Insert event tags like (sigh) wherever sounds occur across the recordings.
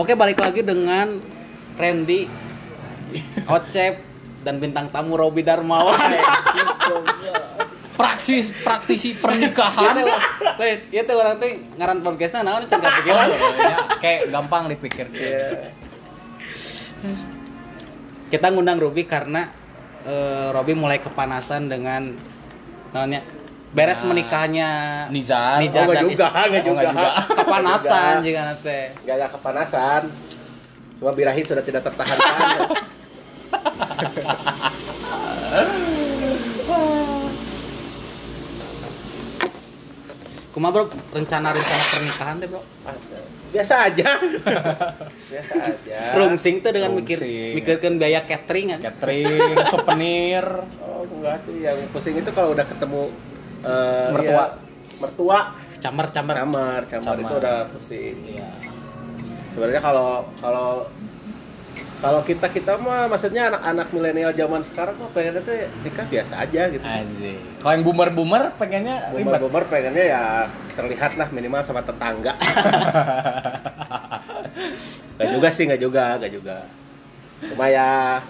Oke, balik lagi dengan Randy, (laughs) Ocep, dan bintang tamu Robi Darmawan. Praksis praktisi pernikahan. Lain, itu orang teh ngaran podcastnya naon teh nggak pikiran. Ya, kayak gampang dipikir. Iya. Kita ngundang Robi karena eh, Robi mulai kepanasan dengan namanya beres Nah, menikahnya Nizar. Nizar Oh, dan juga, istri- nggak Oh, juga. juga. kepanasan Nggak. jika teh. Gak agak kepanasan. Cuma birahi sudah tidak tertahankan. Kumaha bro rencana-rencana pernikahan deh bro? Biasa aja. Biasa aja. Rungsing tuh dengan mikir mikirkan biaya catering kan. Catering, souvenir. Oh, enggak sih. Yang pusing itu kalau udah ketemu eh, Mertua. iya, mertua. Camar-camar. Camar, camar, Camar. itu udah pusing. Iya. Sebenarnya kalau kalau kalau kita kita mah maksudnya anak-anak milenial zaman sekarang mah pengennya tuh nikah biasa aja gitu. Anjing. Kalau yang boomer-boomer pengennya ribet. Boomer-boomer pengennya ya terlihat lah minimal sama tetangga. (laughs) gak juga sih, gak juga, gak juga. Cuma ya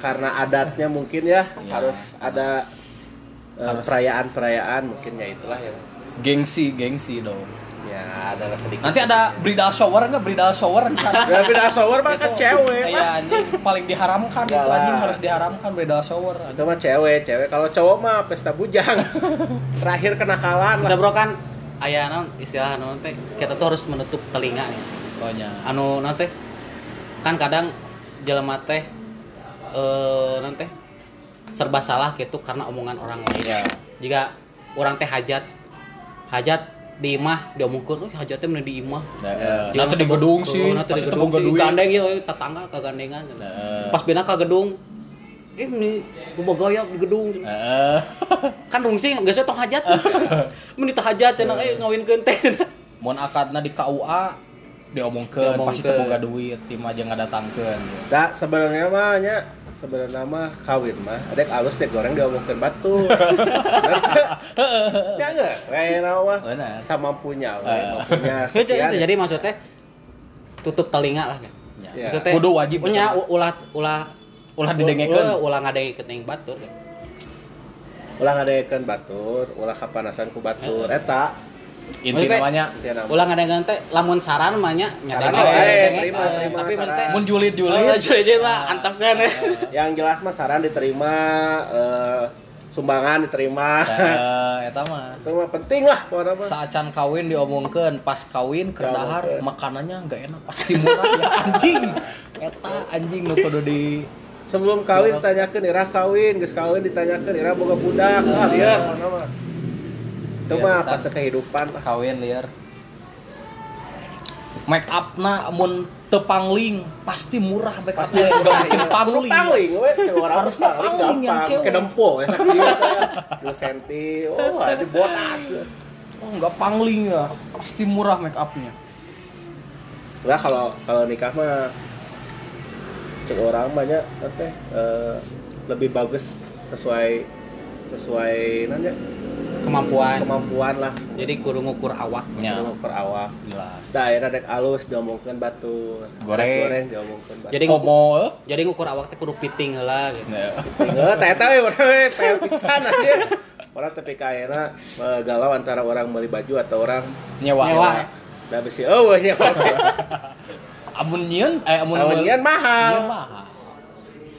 karena adatnya mungkin ya Ya. harus ada eh, perayaan-perayaan mungkin ya itulah yang Gengsi, gengsi dong. ya adalah sedikit. Nanti ada bridal shower enggak? Bridal shower rencana. (laughs) Ya beda shower mah kan cewek. Iya, anjing paling diharamkan itu anjing harus diharamkan bridal shower. Itu mah cewek, cewek. Kalau cowok mah pesta bujang. (laughs) Terakhir kenakalan lah. bro kan aya naon istilah naon teh kita tuh harus menutup telinga nih. Pokoknya. Anu naon teh kan kadang jelema teh eh naon teh serba salah gitu karena omongan orang lain. Iya. Jika orang teh hajat hajat di imah diomongkeun oh hajatnya mana di imah. Nah, Dia nanti di gedung sih, nanti di gedung sih gandeng ya tetangga kegandengan. Heeh. Pas bina ke gedung eh ini boga gaya di gedung Heeh. (laughs) kan rungsing geus tong hajat (laughs) mun ditah hajat cenah eh ngawinkeun teh cenah. Mun akadna di KUA diomongkeun pasti Diomongkeun. teboga duit, tim aja ngadatangkeun. Nah, sebenarnya mah nya sebenarnya mah kawin mah adek alus dek goreng diomongkeun batu. (laughs) ya enggak? Kayak mah Benar. sama punya, Eh. punya (laughs) Itu, itu jadi maksudnya tutup telinga lah kan. Ya. Maksudnya Kudu wajib. punya ulah ulah Ulah didengekeun. ulah, yang batur. kan. ulah ngadekeun batur, ulah kapanasan ku batur eta. Inti Maksudnya- namanya. Ulah ngadengekeun teh lamun saran mah nya Saran nyadengekeun, wae, nyadengekeun. terima, terima Tapi maksudnya mun Oh, julid-julid. julid lah antepkeun. (laughs) Yang jelas mah saran diterima eh, sumbangan diterima. Nah, eta mah. (laughs) Itu mah penting lah. Saacan kawin diomongkeun, pas kawin Diomongkeun. makanannya enggak enak pasti murah (laughs) ya anjing. Eta anjing nu kudu di Sebelum kawin ditanyakeun ira kawin, geus kawin ditanyakeun ira boga budak. Ah, liar pokoknya mah. Itu mah Biasa. pas kehidupan kawin liar. Make up na mun teu pangling pasti murah make up Pasti enggak mungkin Kudu pangling. pangling we, orang Harus pangling yang cewek. Ke dempo ya sakit. 2 senti. Oh, ada bodas. Oh, enggak pangling ya. Pasti murah make upnya. Sebenarnya kalau kalau nikah mah cek orang banyak teh eh, lebih bagus sesuai sesuai nanya Kemampuan. kemampuan lah Jadi kudu ngukur awak. Ya. ngukur awak Jelas. daerah dek alus diomongkeun batu Goreng. Goreng diomongkeun batu Jadi ngukur, Komo eh? jadi ngukur awak teh kudu piting heula gitu. Ya. Nggak, teta we orang pel pisan aja orang tapi kayak galau antara orang beli baju atau orang nyewa. Nyewa. dah besi oh nyewa (laughs) Amun nyieun eh amun nyieun mahal. Mahal.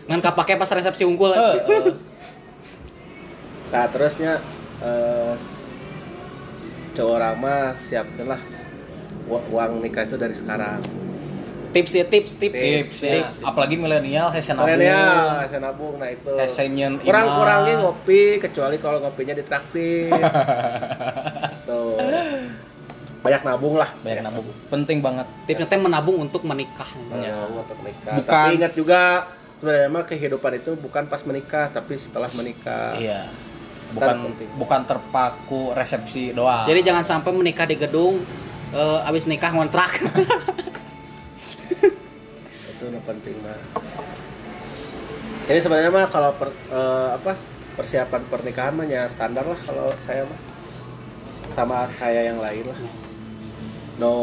Ngan kapake pas resepsi unggul. Eh, eh. Nah terusnya eh, cowok orang mah siapkan lah u- uang nikah itu dari sekarang. Tips ya tips tips. tips ya. apalagi milenial hese nabung Milenial, saya nabung, nah itu. hese nyeun Kurang kurangnya ngopi kecuali kalau ngopinya ditraktir. (laughs) Tuh. Banyak nabung lah. banyak nabung penting banget Tipsnya teh menabung untuk menikah. Eh, Ya. untuk menikah. Bukan- Tapi ingat juga sebenarnya mah kehidupan itu bukan pas menikah tapi setelah menikah. iya bukan penting. bukan terpaku resepsi doang. Jadi jangan sampai menikah di gedung eh, abis nikah ngontrak. (laughs) itu yang penting mah jadi sebenarnya mah kalau per- eh, apa persiapan pernikahan mah ya standar lah kalau saya mah. Sama kayak yang lain lah. No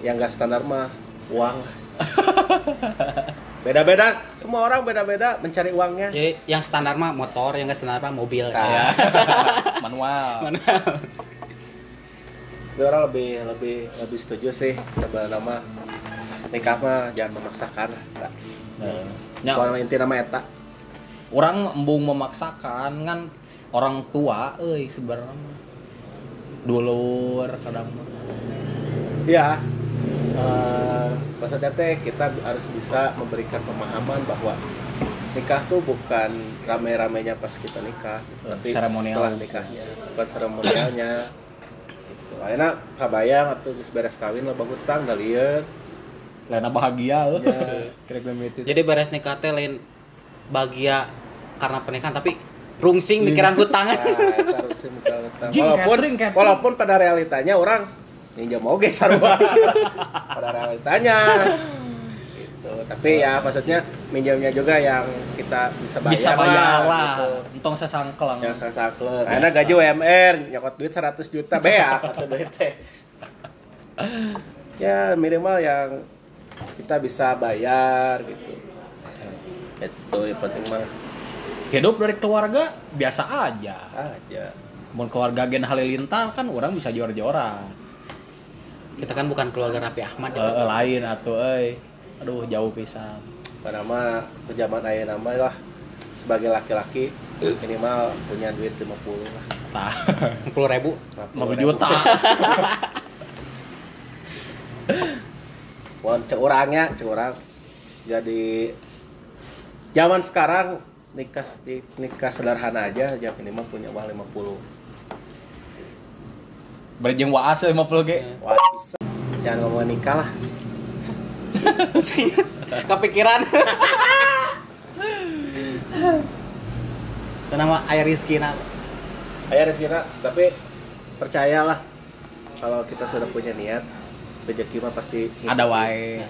yang gak standar mah uang (laughs) beda-beda semua orang beda-beda mencari uangnya Jadi yang standar mah motor, yang nggak standar mah mobil. Nah. Ya. (laughs) Manual. Mana? Tapi orang lebih lebih lebih setuju sih sebenarnya mah nikah mah jangan memaksakan Nah, nya, kalau inti nama eta orang embung memaksakan kan orang tua euy sebenarnya dulur kadang mah ya eh, maksudnya teh kita harus bisa memberikan pemahaman bahwa nikah tuh bukan rame-ramenya pas kita nikah tapi Seremonial. setelah nikahnya bukan seremonialnya gitu. akhirnya kabayang atau geus beres kawin lah bagutang da lieur Lena bahagia euy. Ya. (laughs) kira-kira Jadi beres nikah teh lain bahagia karena pernikahan tapi rungsing mikiran hutang. Nah, eta harus sih mikir utang. Jing, walaupun walaupun pada realitanya orang ninja oge sarua pada realitanya gitu. Tapi ya maksudnya minjamnya juga yang kita bisa bayar bisa bayar lah. gitu. entong sesangkelang yang sakler karena gaji UMR nyokot duit 100 juta beak atau duit teh ya minimal yang kita bisa bayar gitu. Itu yang penting mah. Hidup dari keluarga biasa aja. Aja. Mau keluarga gen halilintar kan orang bisa jor-joran Kita kan bukan keluarga Rapi Ahmad ya. eh, lain atau eh aduh jauh pisan karena mah ke zaman ayah nama lah sebagai laki-laki minimal punya duit 50 lah tah 60 ribu. 50 juta (laughs) Wan orangnya, orang. Jadi zaman sekarang nikah nikah sederhana aja aja minimal punya uang 50. Berjeng waas 50 ge Wah, bisa. Jangan ngomong nikah lah. (laughs) Kepikiran. Nama air rizki nak. Ayah Rizkina, tapi percayalah kalau kita sudah punya niat rezeki mah pasti ada wae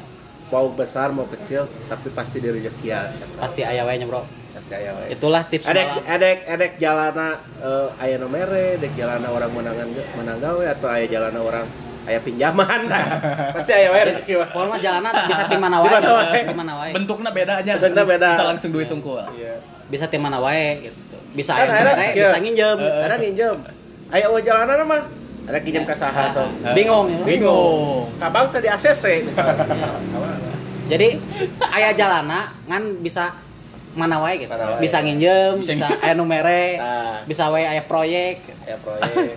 mau besar mau kecil tapi pasti di rezekian Pasti ayah wae nya, Bro. Wae Itulah tips edek malam. edek edek jalana eh, aya nu mere edek jalana orang menangan menang gawe atau aya jalana orang aya pinjaman nah. (laughs) pasti aya wae rezeki mah jalanan (laughs) bisa di mana wae. Di mana wae. Wae. bentuknya beda aja Bentuknya beda. kita langsung duit tungkul iya Bisa di mana wae gitu. Bisa Kan aya ada mere, kieu. bisa nginjem. Eh, ada nginjem aya eueuh jalanan mah ada kinjem ka saha so Bingung ya. bingung kabang tadi ACC misalnya (laughs) Jadi aya jalana ngan bisa mana wae gitu. Mana wae. Bisa nginjem, Bisa bisa aya nu mere, nah bisa wae aya proyek. ya proyek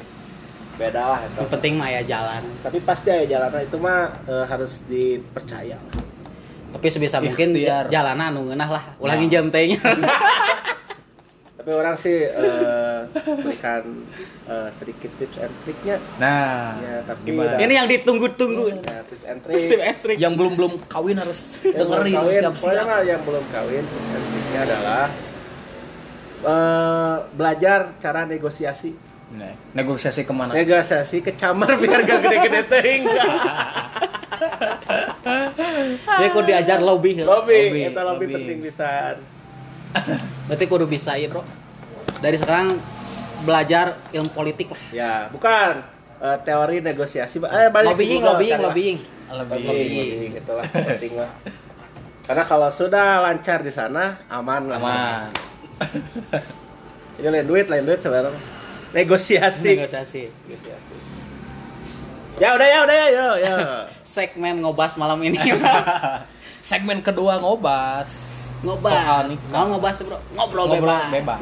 beda lah itu Yang penting mah aya jalan. tapi pasti aya jalanan itu mah eh, harus dipercaya lah Tapi sebisa mungkin Ikhtiar. ja- jalanan nu ngeunah lah. Ulah Nah. nginjem teh nya. (laughs) tapi orang sih eh, berikan eh, sedikit tips and triknya nah ya tapi gimana Ini yang ditunggu-tunggu. ya, tips and trick Tip and trick. yang belum belum kawin harus yang dengerin kawin, siap pokoknya siap mah yang belum kawin tips and tricknya adalah eh, belajar cara negosiasi nah, negosiasi ke mana negosiasi ke camar biar gak gede-gede ting Jadi kudu diajar lobby. ya. lobby Lobby, itu lobby lobby. penting pisan (laughs) Berarti kudu bisa ya, Bro. Dari sekarang belajar ilmu politik lah. ya bukan eh, teori negosiasi eh balik Lobbying, lobbying, lah. lobbying. lobbying, Lobbying. lobbying, itulah penting lah karena kalau sudah lancar di sana aman lah aman (laughs) ini lain duit lain duit sebenarnya negosiasi Negosiasi. gitu ya. ya udah ya udah ya yo yo (laughs) Segmen ngobas malam ini. (laughs) segmen kedua ngobas ngobas. Soal nikah. Mau ngobas, Bro. Ngobrol, ngobrol bebas. bebas